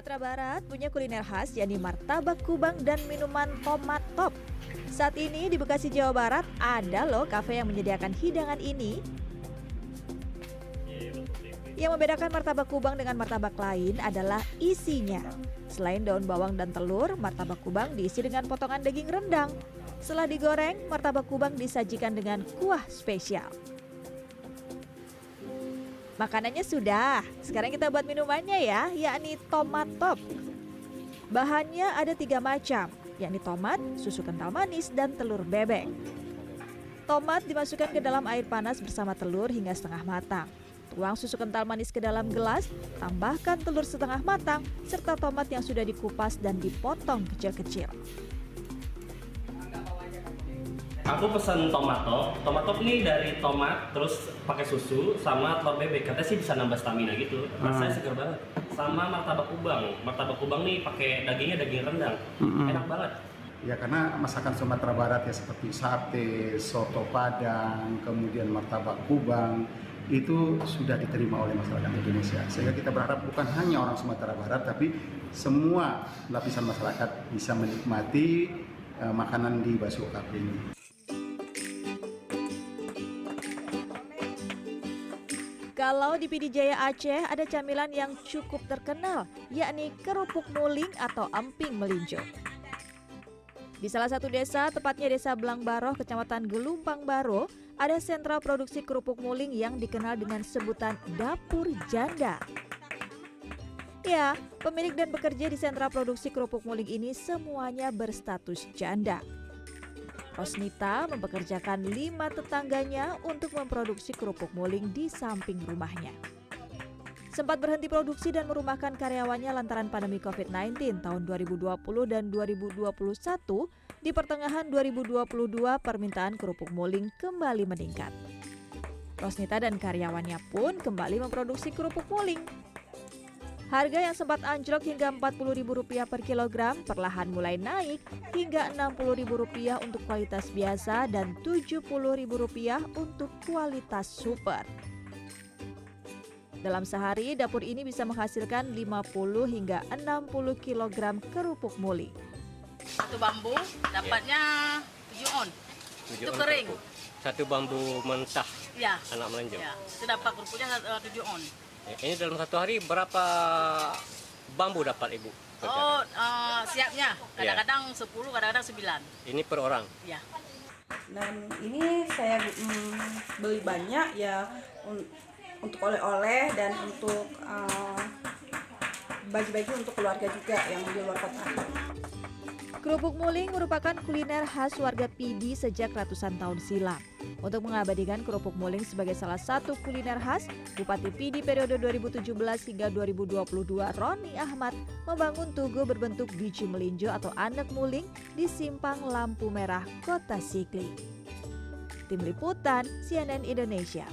Sumatera Barat punya kuliner khas yakni martabak kubang dan minuman tomat top. Saat ini di Bekasi, Jawa Barat ada loh kafe yang menyediakan hidangan ini. Yang membedakan martabak kubang dengan martabak lain adalah isinya. Selain daun bawang dan telur, martabak kubang diisi dengan potongan daging rendang. Setelah digoreng, martabak kubang disajikan dengan kuah spesial. Makanannya sudah, sekarang kita buat minumannya ya, yakni tomat top. Bahannya ada tiga macam, yakni tomat, susu kental manis, dan telur bebek. Tomat dimasukkan ke dalam air panas bersama telur hingga setengah matang. Tuang susu kental manis ke dalam gelas, tambahkan telur setengah matang, serta tomat yang sudah dikupas dan dipotong kecil-kecil. Aku pesen tomato. Tomato ini dari tomat, terus pakai susu sama telur bebek. Katanya sih bisa nambah stamina gitu. Rasanya seger banget. Sama martabak kubang. Martabak kubang nih pakai dagingnya daging rendang. Enak banget. Ya karena masakan Sumatera Barat ya seperti sate, soto padang, kemudian martabak kubang itu sudah diterima oleh masyarakat Indonesia. Sehingga kita berharap bukan hanya orang Sumatera Barat tapi semua lapisan masyarakat bisa menikmati uh, makanan di Basuh ini. Kalau di Pidijaya Aceh ada camilan yang cukup terkenal, yakni kerupuk muling atau emping melinjo. Di salah satu desa, tepatnya desa Blangbaroh, kecamatan Gelumpang Baro, ada sentra produksi kerupuk muling yang dikenal dengan sebutan dapur janda. Ya, pemilik dan bekerja di sentra produksi kerupuk muling ini semuanya berstatus janda. Rosnita mempekerjakan lima tetangganya untuk memproduksi kerupuk muling di samping rumahnya. Sempat berhenti produksi dan merumahkan karyawannya lantaran pandemi COVID-19 tahun 2020 dan 2021, di pertengahan 2022 permintaan kerupuk muling kembali meningkat. Rosnita dan karyawannya pun kembali memproduksi kerupuk muling. Harga yang sempat anjlok hingga Rp40.000 per kilogram perlahan mulai naik hingga Rp60.000 untuk kualitas biasa dan Rp70.000 untuk kualitas super. Dalam sehari, dapur ini bisa menghasilkan 50 hingga 60 kg kerupuk muli. Satu bambu dapatnya 7 on. Tujuh Itu on kering. kerupuk. Satu bambu mentah Ya. anak melenjong. Ya, itu dapat kerupuknya eh, 7 on. Eh, Ini dalam satu hari berapa bambu dapat ibu? Oh, eh, siapnya. Ya. Kadang-kadang 10, kadang-kadang 9. Ini per orang. Ya. dan ini saya mm, beli banyak ya un- untuk oleh-oleh dan untuk eh, bagi-bagi untuk keluarga juga yang di luar kota. Kerupuk muling merupakan kuliner khas warga Pidi sejak ratusan tahun silam. Untuk mengabadikan kerupuk muling sebagai salah satu kuliner khas, Bupati Pidi periode 2017 hingga 2022 Roni Ahmad membangun tugu berbentuk biji melinjo atau anak muling di simpang lampu merah Kota Sikli. Tim Liputan CNN Indonesia.